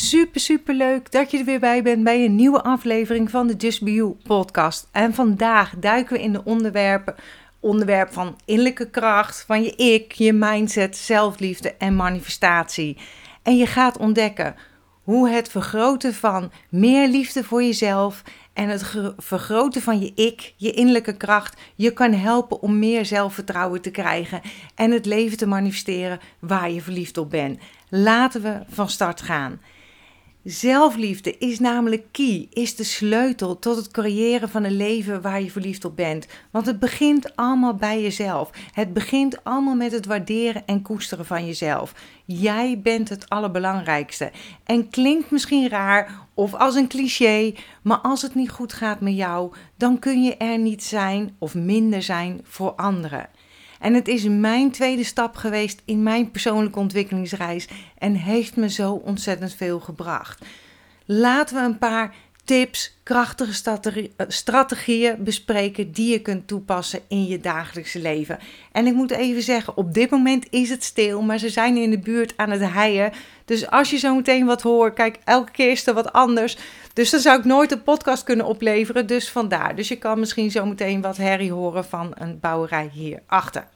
Super, super leuk dat je er weer bij bent bij een nieuwe aflevering van de Just Be You podcast. En vandaag duiken we in de onderwerpen, onderwerp van innerlijke kracht, van je ik, je mindset, zelfliefde en manifestatie. En je gaat ontdekken hoe het vergroten van meer liefde voor jezelf en het vergroten van je ik, je innerlijke kracht, je kan helpen om meer zelfvertrouwen te krijgen en het leven te manifesteren waar je verliefd op bent. Laten we van start gaan. Zelfliefde is namelijk key, is de sleutel tot het creëren van een leven waar je verliefd op bent. Want het begint allemaal bij jezelf. Het begint allemaal met het waarderen en koesteren van jezelf. Jij bent het allerbelangrijkste. En klinkt misschien raar of als een cliché, maar als het niet goed gaat met jou, dan kun je er niet zijn of minder zijn voor anderen. En het is mijn tweede stap geweest in mijn persoonlijke ontwikkelingsreis en heeft me zo ontzettend veel gebracht. Laten we een paar tips, krachtige eh, strategieën bespreken die je kunt toepassen in je dagelijkse leven. En ik moet even zeggen, op dit moment is het stil, maar ze zijn in de buurt aan het heien. Dus als je zo meteen wat hoort, kijk, elke keer is er wat anders. Dus dan zou ik nooit een podcast kunnen opleveren, dus vandaar. Dus je kan misschien zo meteen wat herrie horen van een bouwerij hierachter.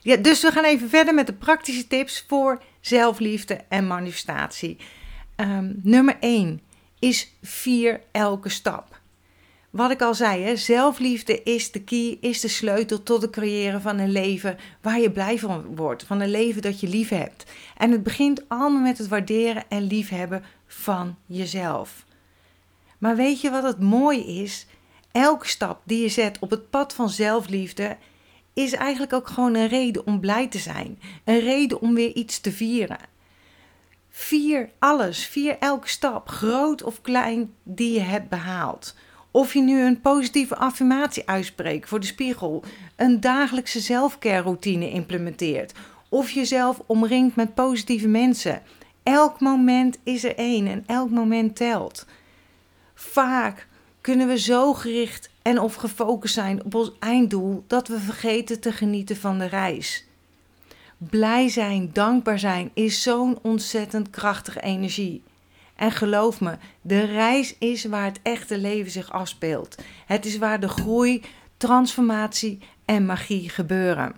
Ja, dus we gaan even verder met de praktische tips voor zelfliefde en manifestatie. Um, nummer 1 is vier elke stap. Wat ik al zei, hè, zelfliefde is de key, is de sleutel tot het creëren van een leven waar je blij van wordt. Van een leven dat je lief hebt. En het begint allemaal met het waarderen en liefhebben van jezelf. Maar weet je wat het mooie is? Elke stap die je zet op het pad van zelfliefde is eigenlijk ook gewoon een reden om blij te zijn. Een reden om weer iets te vieren. Vier alles, vier elke stap, groot of klein, die je hebt behaald. Of je nu een positieve affirmatie uitspreekt voor de spiegel, een dagelijkse zelfcare routine implementeert, of jezelf omringt met positieve mensen. Elk moment is er één en elk moment telt. Vaak kunnen we zo gericht en of gefocust zijn op ons einddoel dat we vergeten te genieten van de reis. Blij zijn, dankbaar zijn is zo'n ontzettend krachtige energie. En geloof me, de reis is waar het echte leven zich afspeelt. Het is waar de groei, transformatie en magie gebeuren.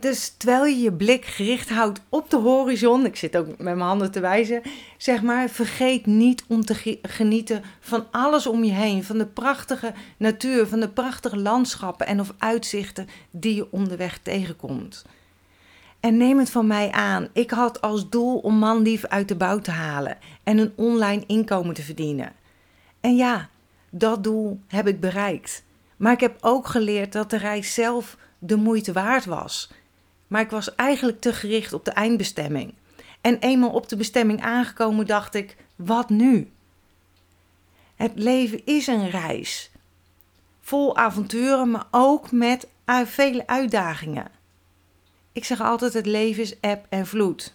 Dus terwijl je je blik gericht houdt op de horizon, ik zit ook met mijn handen te wijzen, zeg maar, vergeet niet om te genieten van alles om je heen, van de prachtige natuur, van de prachtige landschappen en of uitzichten die je onderweg tegenkomt. En neem het van mij aan, ik had als doel om manlief uit de bouw te halen en een online inkomen te verdienen. En ja, dat doel heb ik bereikt. Maar ik heb ook geleerd dat de reis zelf de moeite waard was. Maar ik was eigenlijk te gericht op de eindbestemming. En eenmaal op de bestemming aangekomen dacht ik: wat nu? Het leven is een reis. Vol avonturen, maar ook met vele uitdagingen. Ik zeg altijd: het leven is eb en vloed.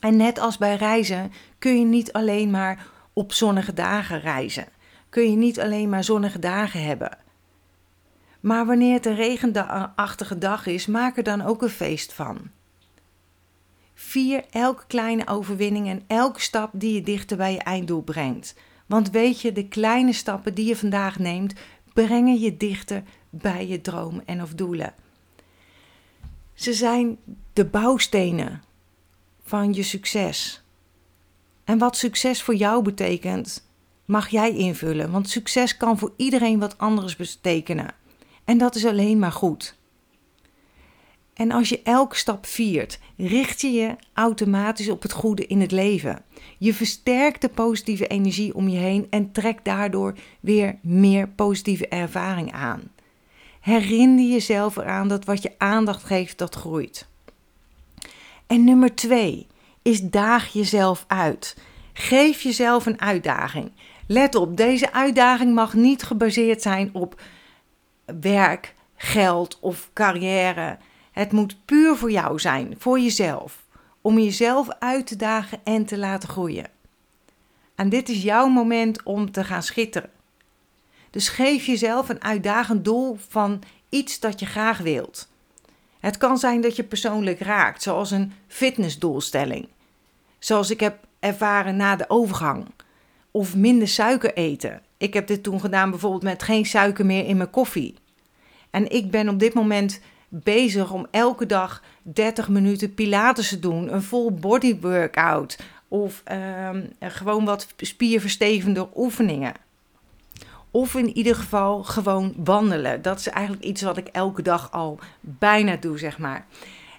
En net als bij reizen kun je niet alleen maar op zonnige dagen reizen. Kun je niet alleen maar zonnige dagen hebben. Maar wanneer het een regenachtige dag is, maak er dan ook een feest van. Vier elke kleine overwinning en elke stap die je dichter bij je einddoel brengt. Want weet je, de kleine stappen die je vandaag neemt, brengen je dichter bij je dromen en of doelen. Ze zijn de bouwstenen van je succes. En wat succes voor jou betekent, mag jij invullen, want succes kan voor iedereen wat anders betekenen. En dat is alleen maar goed. En als je elke stap viert, richt je je automatisch op het goede in het leven. Je versterkt de positieve energie om je heen en trekt daardoor weer meer positieve ervaring aan. Herinner jezelf eraan dat wat je aandacht geeft, dat groeit. En nummer twee is daag jezelf uit. Geef jezelf een uitdaging. Let op, deze uitdaging mag niet gebaseerd zijn op werk, geld of carrière. Het moet puur voor jou zijn, voor jezelf. Om jezelf uit te dagen en te laten groeien. En dit is jouw moment om te gaan schitteren. Dus geef jezelf een uitdagend doel van iets dat je graag wilt. Het kan zijn dat je persoonlijk raakt, zoals een fitnessdoelstelling. Zoals ik heb ervaren na de overgang. Of minder suiker eten. Ik heb dit toen gedaan bijvoorbeeld met geen suiker meer in mijn koffie. En ik ben op dit moment bezig om elke dag 30 minuten pilates te doen, een full body workout of ehm, gewoon wat spierverstevende oefeningen. Of in ieder geval gewoon wandelen. Dat is eigenlijk iets wat ik elke dag al bijna doe, zeg maar.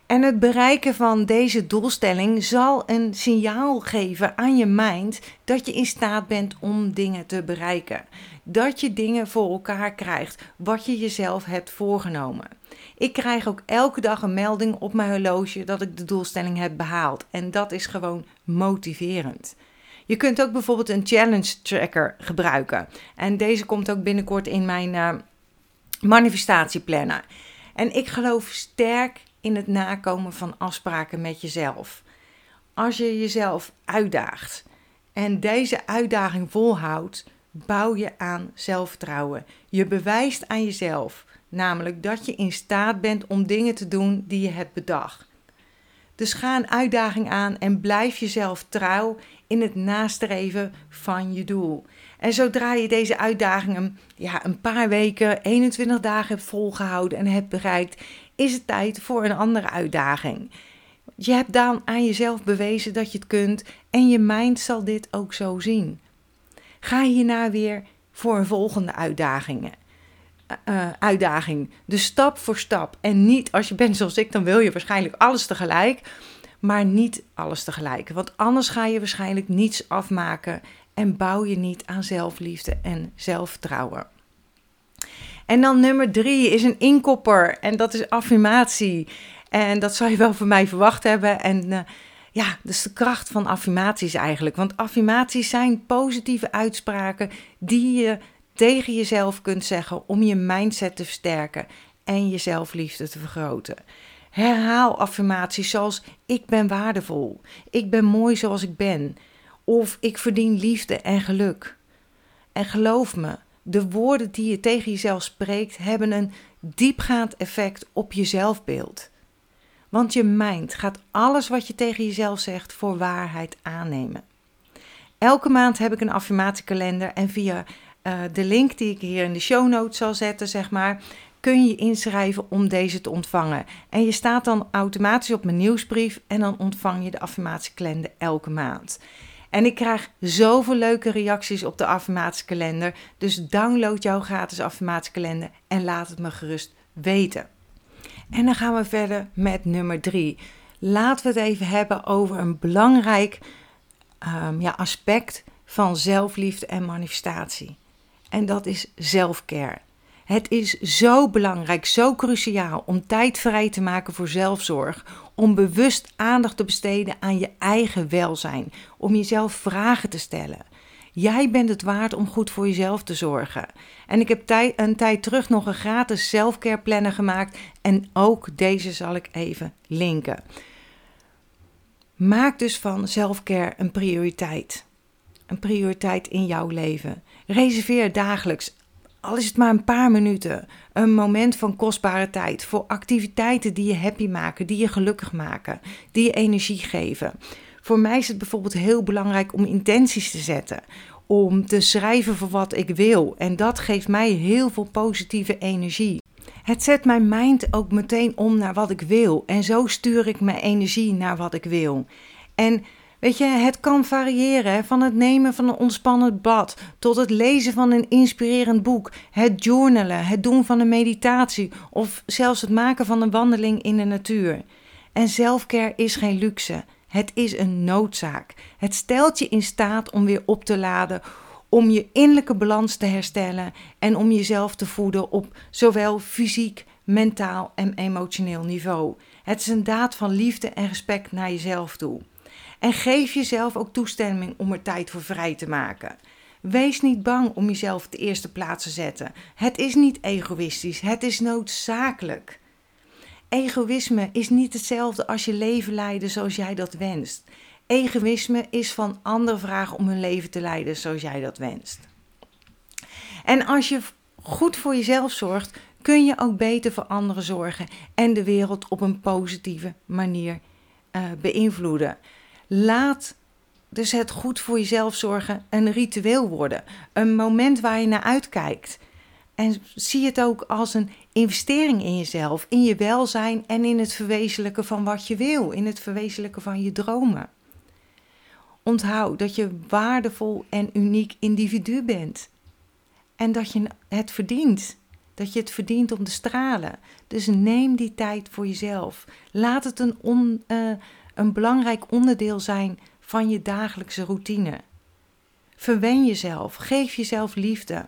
En het bereiken van deze doelstelling zal een signaal geven aan je mind dat je in staat bent om dingen te bereiken. Dat je dingen voor elkaar krijgt wat je jezelf hebt voorgenomen. Ik krijg ook elke dag een melding op mijn horloge dat ik de doelstelling heb behaald. En dat is gewoon motiverend. Je kunt ook bijvoorbeeld een challenge tracker gebruiken. En deze komt ook binnenkort in mijn uh, manifestatieplanner. En ik geloof sterk in het nakomen van afspraken met jezelf. Als je jezelf uitdaagt en deze uitdaging volhoudt, bouw je aan zelfvertrouwen. Je bewijst aan jezelf namelijk dat je in staat bent om dingen te doen die je hebt bedacht. Dus ga een uitdaging aan en blijf jezelf trouw in het nastreven van je doel. En zodra je deze uitdagingen ja, een paar weken, 21 dagen hebt volgehouden en hebt bereikt, is het tijd voor een andere uitdaging. Je hebt dan aan jezelf bewezen dat je het kunt en je mind zal dit ook zo zien. Ga hierna weer voor volgende uitdaging. Uh, uitdaging. Dus stap voor stap. En niet als je bent zoals ik, dan wil je waarschijnlijk alles tegelijk. Maar niet alles tegelijk. Want anders ga je waarschijnlijk niets afmaken en bouw je niet aan zelfliefde en zelfvertrouwen. En dan nummer drie is een inkopper en dat is affirmatie. En dat zou je wel van mij verwacht hebben. En uh, ja, is de kracht van affirmaties eigenlijk. Want affirmaties zijn positieve uitspraken die je tegen jezelf kunt zeggen om je mindset te versterken en je zelfliefde te vergroten. Herhaal affirmaties zoals ik ben waardevol, ik ben mooi zoals ik ben of ik verdien liefde en geluk. En geloof me, de woorden die je tegen jezelf spreekt hebben een diepgaand effect op je zelfbeeld. Want je mind gaat alles wat je tegen jezelf zegt voor waarheid aannemen. Elke maand heb ik een affirmatiekalender en via uh, de link die ik hier in de show notes zal zetten, zeg maar, kun je inschrijven om deze te ontvangen. En je staat dan automatisch op mijn nieuwsbrief en dan ontvang je de affirmatiekalender elke maand. En ik krijg zoveel leuke reacties op de affirmatiekalender. Dus download jouw gratis affirmatiekalender en laat het me gerust weten. En dan gaan we verder met nummer drie. Laten we het even hebben over een belangrijk um, ja, aspect van zelfliefde en manifestatie. En dat is zelfcare. Het is zo belangrijk, zo cruciaal om tijd vrij te maken voor zelfzorg. Om bewust aandacht te besteden aan je eigen welzijn. Om jezelf vragen te stellen. Jij bent het waard om goed voor jezelf te zorgen. En ik heb een tijd terug nog een gratis selfcare planner gemaakt. En ook deze zal ik even linken. Maak dus van selfcare een prioriteit. Een prioriteit in jouw leven. Reserveer dagelijks, al is het maar een paar minuten, een moment van kostbare tijd voor activiteiten die je happy maken, die je gelukkig maken, die je energie geven. Voor mij is het bijvoorbeeld heel belangrijk om intenties te zetten, om te schrijven voor wat ik wil. En dat geeft mij heel veel positieve energie. Het zet mijn mind ook meteen om naar wat ik wil. En zo stuur ik mijn energie naar wat ik wil. En Weet je, het kan variëren van het nemen van een ontspannen bad tot het lezen van een inspirerend boek, het journalen, het doen van een meditatie of zelfs het maken van een wandeling in de natuur. En zelfcare is geen luxe, het is een noodzaak. Het stelt je in staat om weer op te laden, om je innerlijke balans te herstellen en om jezelf te voeden op zowel fysiek, mentaal en emotioneel niveau. Het is een daad van liefde en respect naar jezelf toe. En geef jezelf ook toestemming om er tijd voor vrij te maken. Wees niet bang om jezelf de eerste plaats te zetten. Het is niet egoïstisch, het is noodzakelijk. Egoïsme is niet hetzelfde als je leven leiden zoals jij dat wenst. Egoïsme is van anderen vragen om hun leven te leiden zoals jij dat wenst. En als je goed voor jezelf zorgt, kun je ook beter voor anderen zorgen en de wereld op een positieve manier uh, beïnvloeden. Laat dus het goed voor jezelf zorgen een ritueel worden. Een moment waar je naar uitkijkt. En zie het ook als een investering in jezelf, in je welzijn en in het verwezenlijken van wat je wil, in het verwezenlijken van je dromen. Onthoud dat je waardevol en uniek individu bent. En dat je het verdient. Dat je het verdient om te stralen. Dus neem die tijd voor jezelf. Laat het een, on, uh, een belangrijk onderdeel zijn van je dagelijkse routine. Verwen jezelf, geef jezelf liefde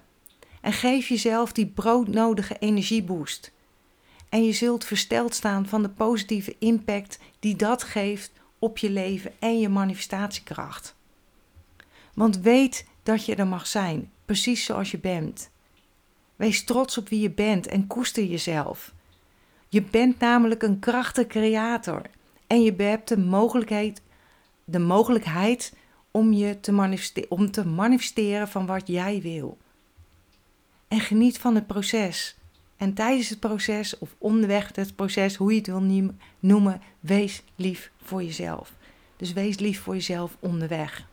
en geef jezelf die broodnodige energieboost. En je zult versteld staan van de positieve impact die dat geeft op je leven en je manifestatiekracht. Want weet dat je er mag zijn, precies zoals je bent. Wees trots op wie je bent en koester jezelf. Je bent namelijk een krachtige creator en je hebt de mogelijkheid, de mogelijkheid om, je te manifesteren, om te manifesteren van wat jij wil. En geniet van het proces. En tijdens het proces of onderweg het proces, hoe je het wil noemen, wees lief voor jezelf. Dus wees lief voor jezelf onderweg.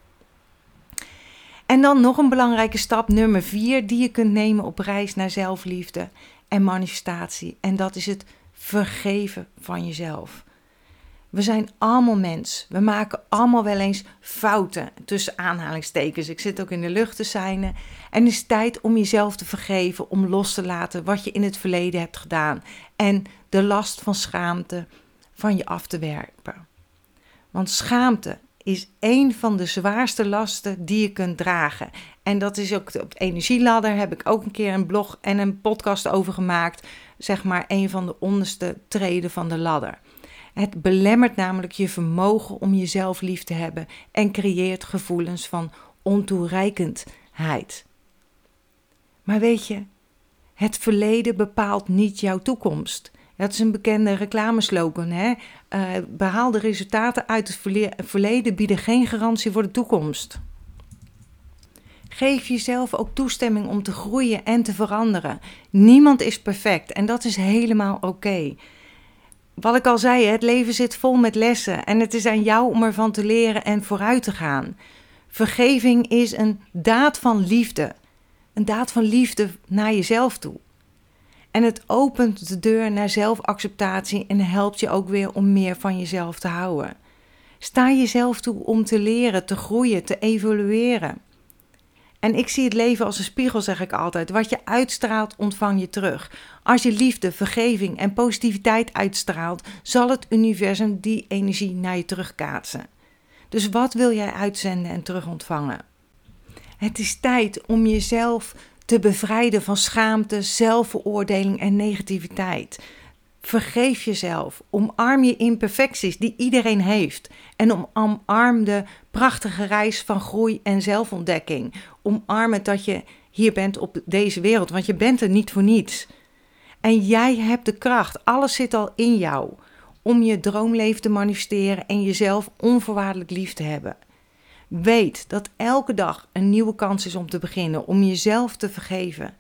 En dan nog een belangrijke stap, nummer vier, die je kunt nemen op reis naar zelfliefde en manifestatie. En dat is het vergeven van jezelf. We zijn allemaal mens. We maken allemaal wel eens fouten tussen aanhalingstekens. Ik zit ook in de lucht te zijnen. En het is tijd om jezelf te vergeven, om los te laten wat je in het verleden hebt gedaan. En de last van schaamte van je af te werpen. Want schaamte is een van de zwaarste lasten die je kunt dragen. En dat is ook op de energieladder heb ik ook een keer een blog en een podcast over gemaakt. Zeg maar een van de onderste treden van de ladder. Het belemmert namelijk je vermogen om jezelf lief te hebben en creëert gevoelens van ontoereikendheid. Maar weet je, het verleden bepaalt niet jouw toekomst. Dat is een bekende reclameslogan. Hè? Uh, behaalde resultaten uit het verleden bieden geen garantie voor de toekomst. Geef jezelf ook toestemming om te groeien en te veranderen. Niemand is perfect en dat is helemaal oké wat ik al zei, het leven zit vol met lessen en het is aan jou om ervan te leren en vooruit te gaan. Vergeving is een daad van liefde. Een daad van liefde naar jezelf toe. En het opent de deur naar zelfacceptatie en helpt je ook weer om meer van jezelf te houden. Sta jezelf toe om te leren, te groeien, te evolueren. En ik zie het leven als een spiegel, zeg ik altijd. Wat je uitstraalt, ontvang je terug. Als je liefde, vergeving en positiviteit uitstraalt, zal het universum die energie naar je terugkaatsen. Dus wat wil jij uitzenden en terug ontvangen? Het is tijd om jezelf te bevrijden van schaamte, zelfveroordeling en negativiteit. Vergeef jezelf. Omarm je imperfecties die iedereen heeft. En omarm de prachtige reis van groei en zelfontdekking. Omarm het dat je hier bent op deze wereld, want je bent er niet voor niets. En jij hebt de kracht, alles zit al in jou, om je droomleven te manifesteren en jezelf onvoorwaardelijk lief te hebben. Weet dat elke dag een nieuwe kans is om te beginnen, om jezelf te vergeven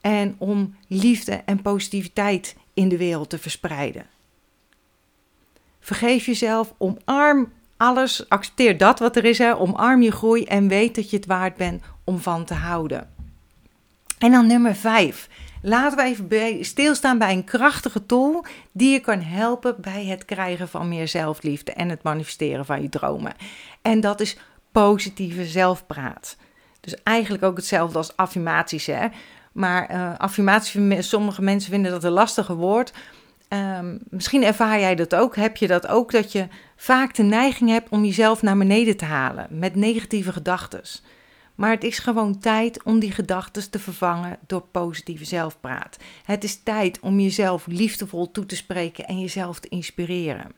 en om liefde en positiviteit in de wereld te verspreiden. Vergeef jezelf, omarm alles, accepteer dat wat er is, hè, omarm je groei en weet dat je het waard bent om van te houden. En dan nummer 5. Laten we even stilstaan bij een krachtige tool die je kan helpen bij het krijgen van meer zelfliefde en het manifesteren van je dromen. En dat is positieve zelfpraat. Dus eigenlijk ook hetzelfde als affirmaties. Hè? Maar uh, affirmaties, sommige mensen vinden dat een lastige woord. Um, misschien ervaar jij dat ook. Heb je dat ook? Dat je vaak de neiging hebt om jezelf naar beneden te halen met negatieve gedachten. Maar het is gewoon tijd om die gedachten te vervangen door positieve zelfpraat. Het is tijd om jezelf liefdevol toe te spreken en jezelf te inspireren.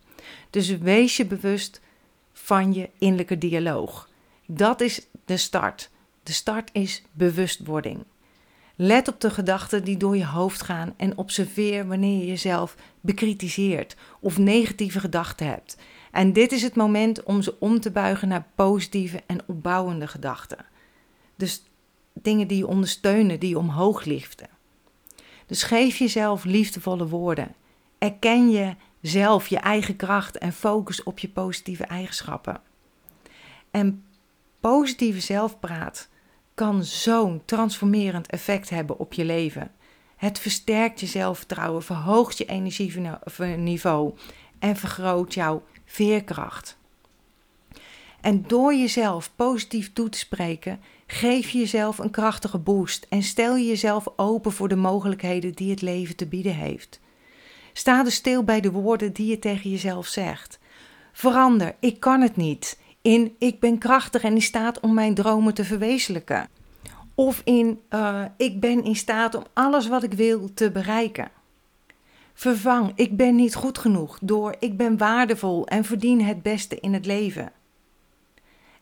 Dus wees je bewust van je innerlijke dialoog. Dat is de start. De start is bewustwording. Let op de gedachten die door je hoofd gaan en observeer wanneer je jezelf bekritiseert of negatieve gedachten hebt. En dit is het moment om ze om te buigen naar positieve en opbouwende gedachten. Dus dingen die je ondersteunen, die je omhoog liften. Dus geef jezelf liefdevolle woorden. Erken je zelf, je eigen kracht en focus op je positieve eigenschappen. En positieve zelfpraat kan zo'n transformerend effect hebben op je leven. Het versterkt je zelfvertrouwen, verhoogt je energieniveau en vergroot jouw veerkracht. En door jezelf positief toe te spreken, geef je jezelf een krachtige boost en stel je jezelf open voor de mogelijkheden die het leven te bieden heeft. Sta er stil bij de woorden die je tegen jezelf zegt. Verander, ik kan het niet. In ik ben krachtig en in staat om mijn dromen te verwezenlijken. Of in uh, ik ben in staat om alles wat ik wil te bereiken. Vervang ik ben niet goed genoeg door ik ben waardevol en verdien het beste in het leven.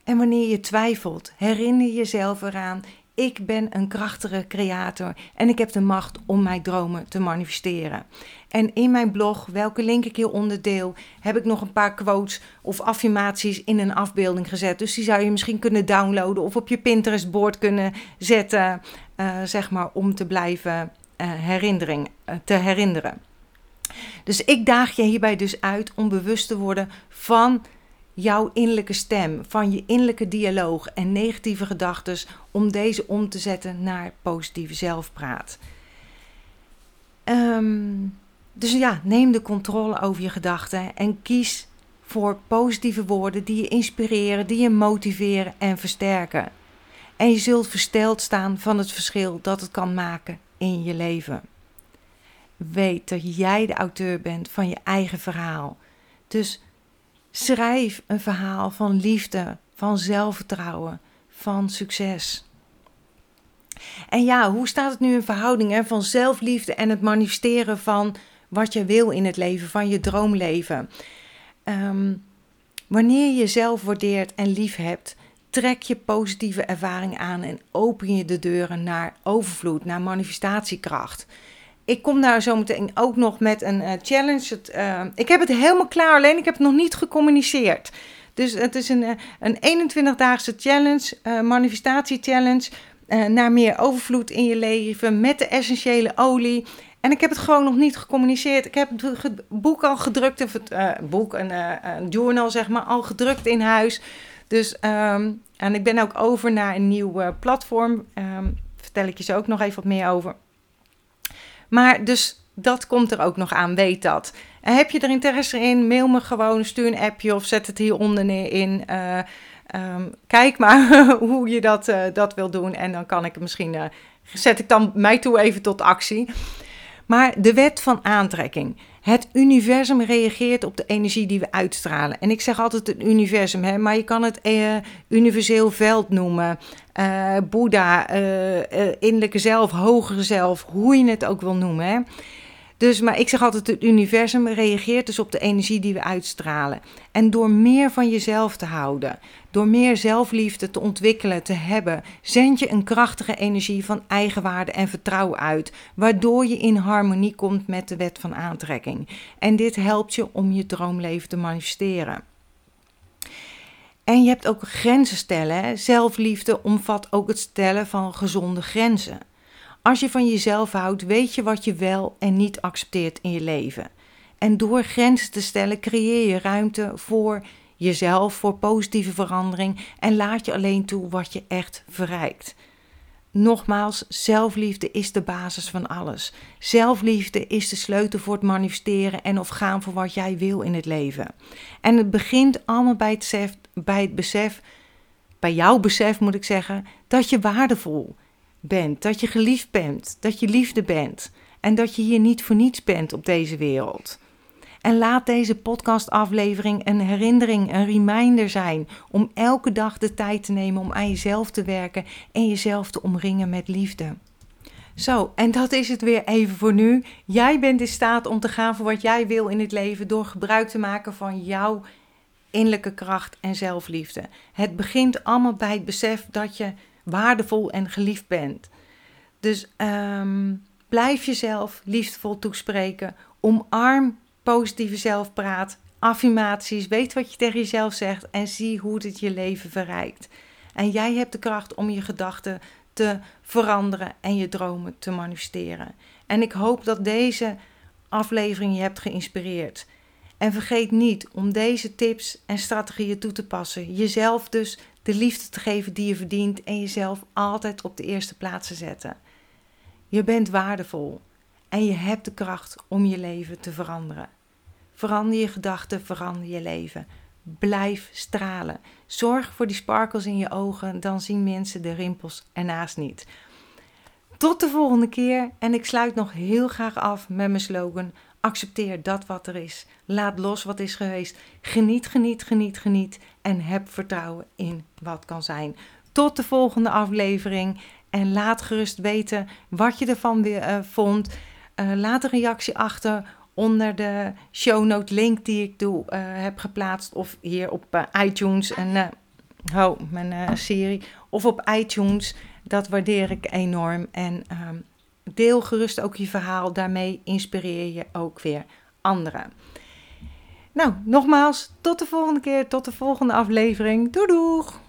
En wanneer je twijfelt, herinner jezelf eraan: ik ben een krachtige creator en ik heb de macht om mijn dromen te manifesteren. En in mijn blog, welke link ik hieronder deel, heb ik nog een paar quotes of affirmaties in een afbeelding gezet. Dus die zou je misschien kunnen downloaden of op je Pinterest-board kunnen zetten, uh, zeg maar, om te blijven uh, herinnering, uh, te herinneren. Dus ik daag je hierbij dus uit om bewust te worden van jouw innerlijke stem, van je innerlijke dialoog en negatieve gedachten, om deze om te zetten naar positieve zelfpraat. Um, dus ja, neem de controle over je gedachten en kies voor positieve woorden die je inspireren, die je motiveren en versterken. En je zult versteld staan van het verschil dat het kan maken in je leven. Weet dat jij de auteur bent van je eigen verhaal. Dus schrijf een verhaal van liefde, van zelfvertrouwen, van succes. En ja, hoe staat het nu in verhouding hè, van zelfliefde en het manifesteren van wat je wil in het leven, van je droomleven. Um, wanneer je jezelf waardeert en lief hebt, trek je positieve ervaring aan en open je de deuren naar overvloed, naar manifestatiekracht. Ik kom daar zo meteen ook nog met een uh, challenge. Het, uh, ik heb het helemaal klaar, alleen ik heb het nog niet gecommuniceerd. Dus het is een, uh, een 21-daagse challenge, manifestatie challenge. naar meer overvloed in je leven met de essentiële olie. En ik heb het gewoon nog niet gecommuniceerd. Ik heb het boek al gedrukt, of het boek, een, een, journal zeg maar, al gedrukt in huis. Dus, um, en ik ben ook over naar een nieuw platform. Um, vertel ik je zo ook nog even wat meer over. Maar dus dat komt er ook nog aan, weet dat. Heb je er interesse in, mail me gewoon, stuur een appje of zet het hieronder in. Um, kijk maar hoe je dat, dat wil doen en dan kan ik het misschien, zet ik dan mij toe even tot actie. Maar de wet van aantrekking. Het universum reageert op de energie die we uitstralen. En ik zeg altijd het universum, hè, maar je kan het uh, universeel veld noemen. Uh, Boeddha, uh, innerlijke zelf, hogere zelf, hoe je het ook wil noemen. Hè. Dus, maar ik zeg altijd, het universum reageert dus op de energie die we uitstralen. En door meer van jezelf te houden, door meer zelfliefde te ontwikkelen, te hebben, zend je een krachtige energie van eigenwaarde en vertrouwen uit, waardoor je in harmonie komt met de wet van aantrekking. En dit helpt je om je droomleven te manifesteren. En je hebt ook grenzen stellen. Zelfliefde omvat ook het stellen van gezonde grenzen. Als je van jezelf houdt, weet je wat je wel en niet accepteert in je leven. En door grenzen te stellen, creëer je ruimte voor jezelf, voor positieve verandering en laat je alleen toe wat je echt verrijkt. Nogmaals, zelfliefde is de basis van alles. Zelfliefde is de sleutel voor het manifesteren en of gaan voor wat jij wil in het leven. En het begint allemaal bij het besef, bij, het besef, bij jouw besef moet ik zeggen, dat je waardevol dat je geliefd bent, dat je liefde bent en dat je hier niet voor niets bent op deze wereld. En laat deze podcastaflevering een herinnering, een reminder zijn om elke dag de tijd te nemen om aan jezelf te werken en jezelf te omringen met liefde. Zo, en dat is het weer even voor nu. Jij bent in staat om te gaan voor wat jij wil in het leven door gebruik te maken van jouw innerlijke kracht en zelfliefde. Het begint allemaal bij het besef dat je waardevol en geliefd bent. Dus um, blijf jezelf liefdevol toespreken. Omarm positieve zelfpraat, affirmaties. Weet wat je tegen jezelf zegt en zie hoe het je leven verrijkt. En jij hebt de kracht om je gedachten te veranderen en je dromen te manifesteren. En ik hoop dat deze aflevering je hebt geïnspireerd. En vergeet niet om deze tips en strategieën toe te passen. Jezelf dus de liefde te geven die je verdient en jezelf altijd op de eerste plaats te zetten. Je bent waardevol en je hebt de kracht om je leven te veranderen. Verander je gedachten, verander je leven. Blijf stralen. Zorg voor die sparkles in je ogen, dan zien mensen de rimpels ernaast niet. Tot de volgende keer en ik sluit nog heel graag af met mijn slogan: accepteer dat wat er is. Laat los wat is geweest. Geniet, geniet, geniet, geniet en heb vertrouwen in wat kan zijn. Tot de volgende aflevering en laat gerust weten wat je ervan weer, uh, vond. Uh, laat een reactie achter onder de show note link die ik doe, uh, heb geplaatst. Of hier op iTunes. En, oh, mijn serie. Of op iTunes. Dat waardeer ik enorm. En um, deel gerust ook je verhaal. Daarmee inspireer je ook weer anderen. Nou, nogmaals, tot de volgende keer. Tot de volgende aflevering. Doei doeg!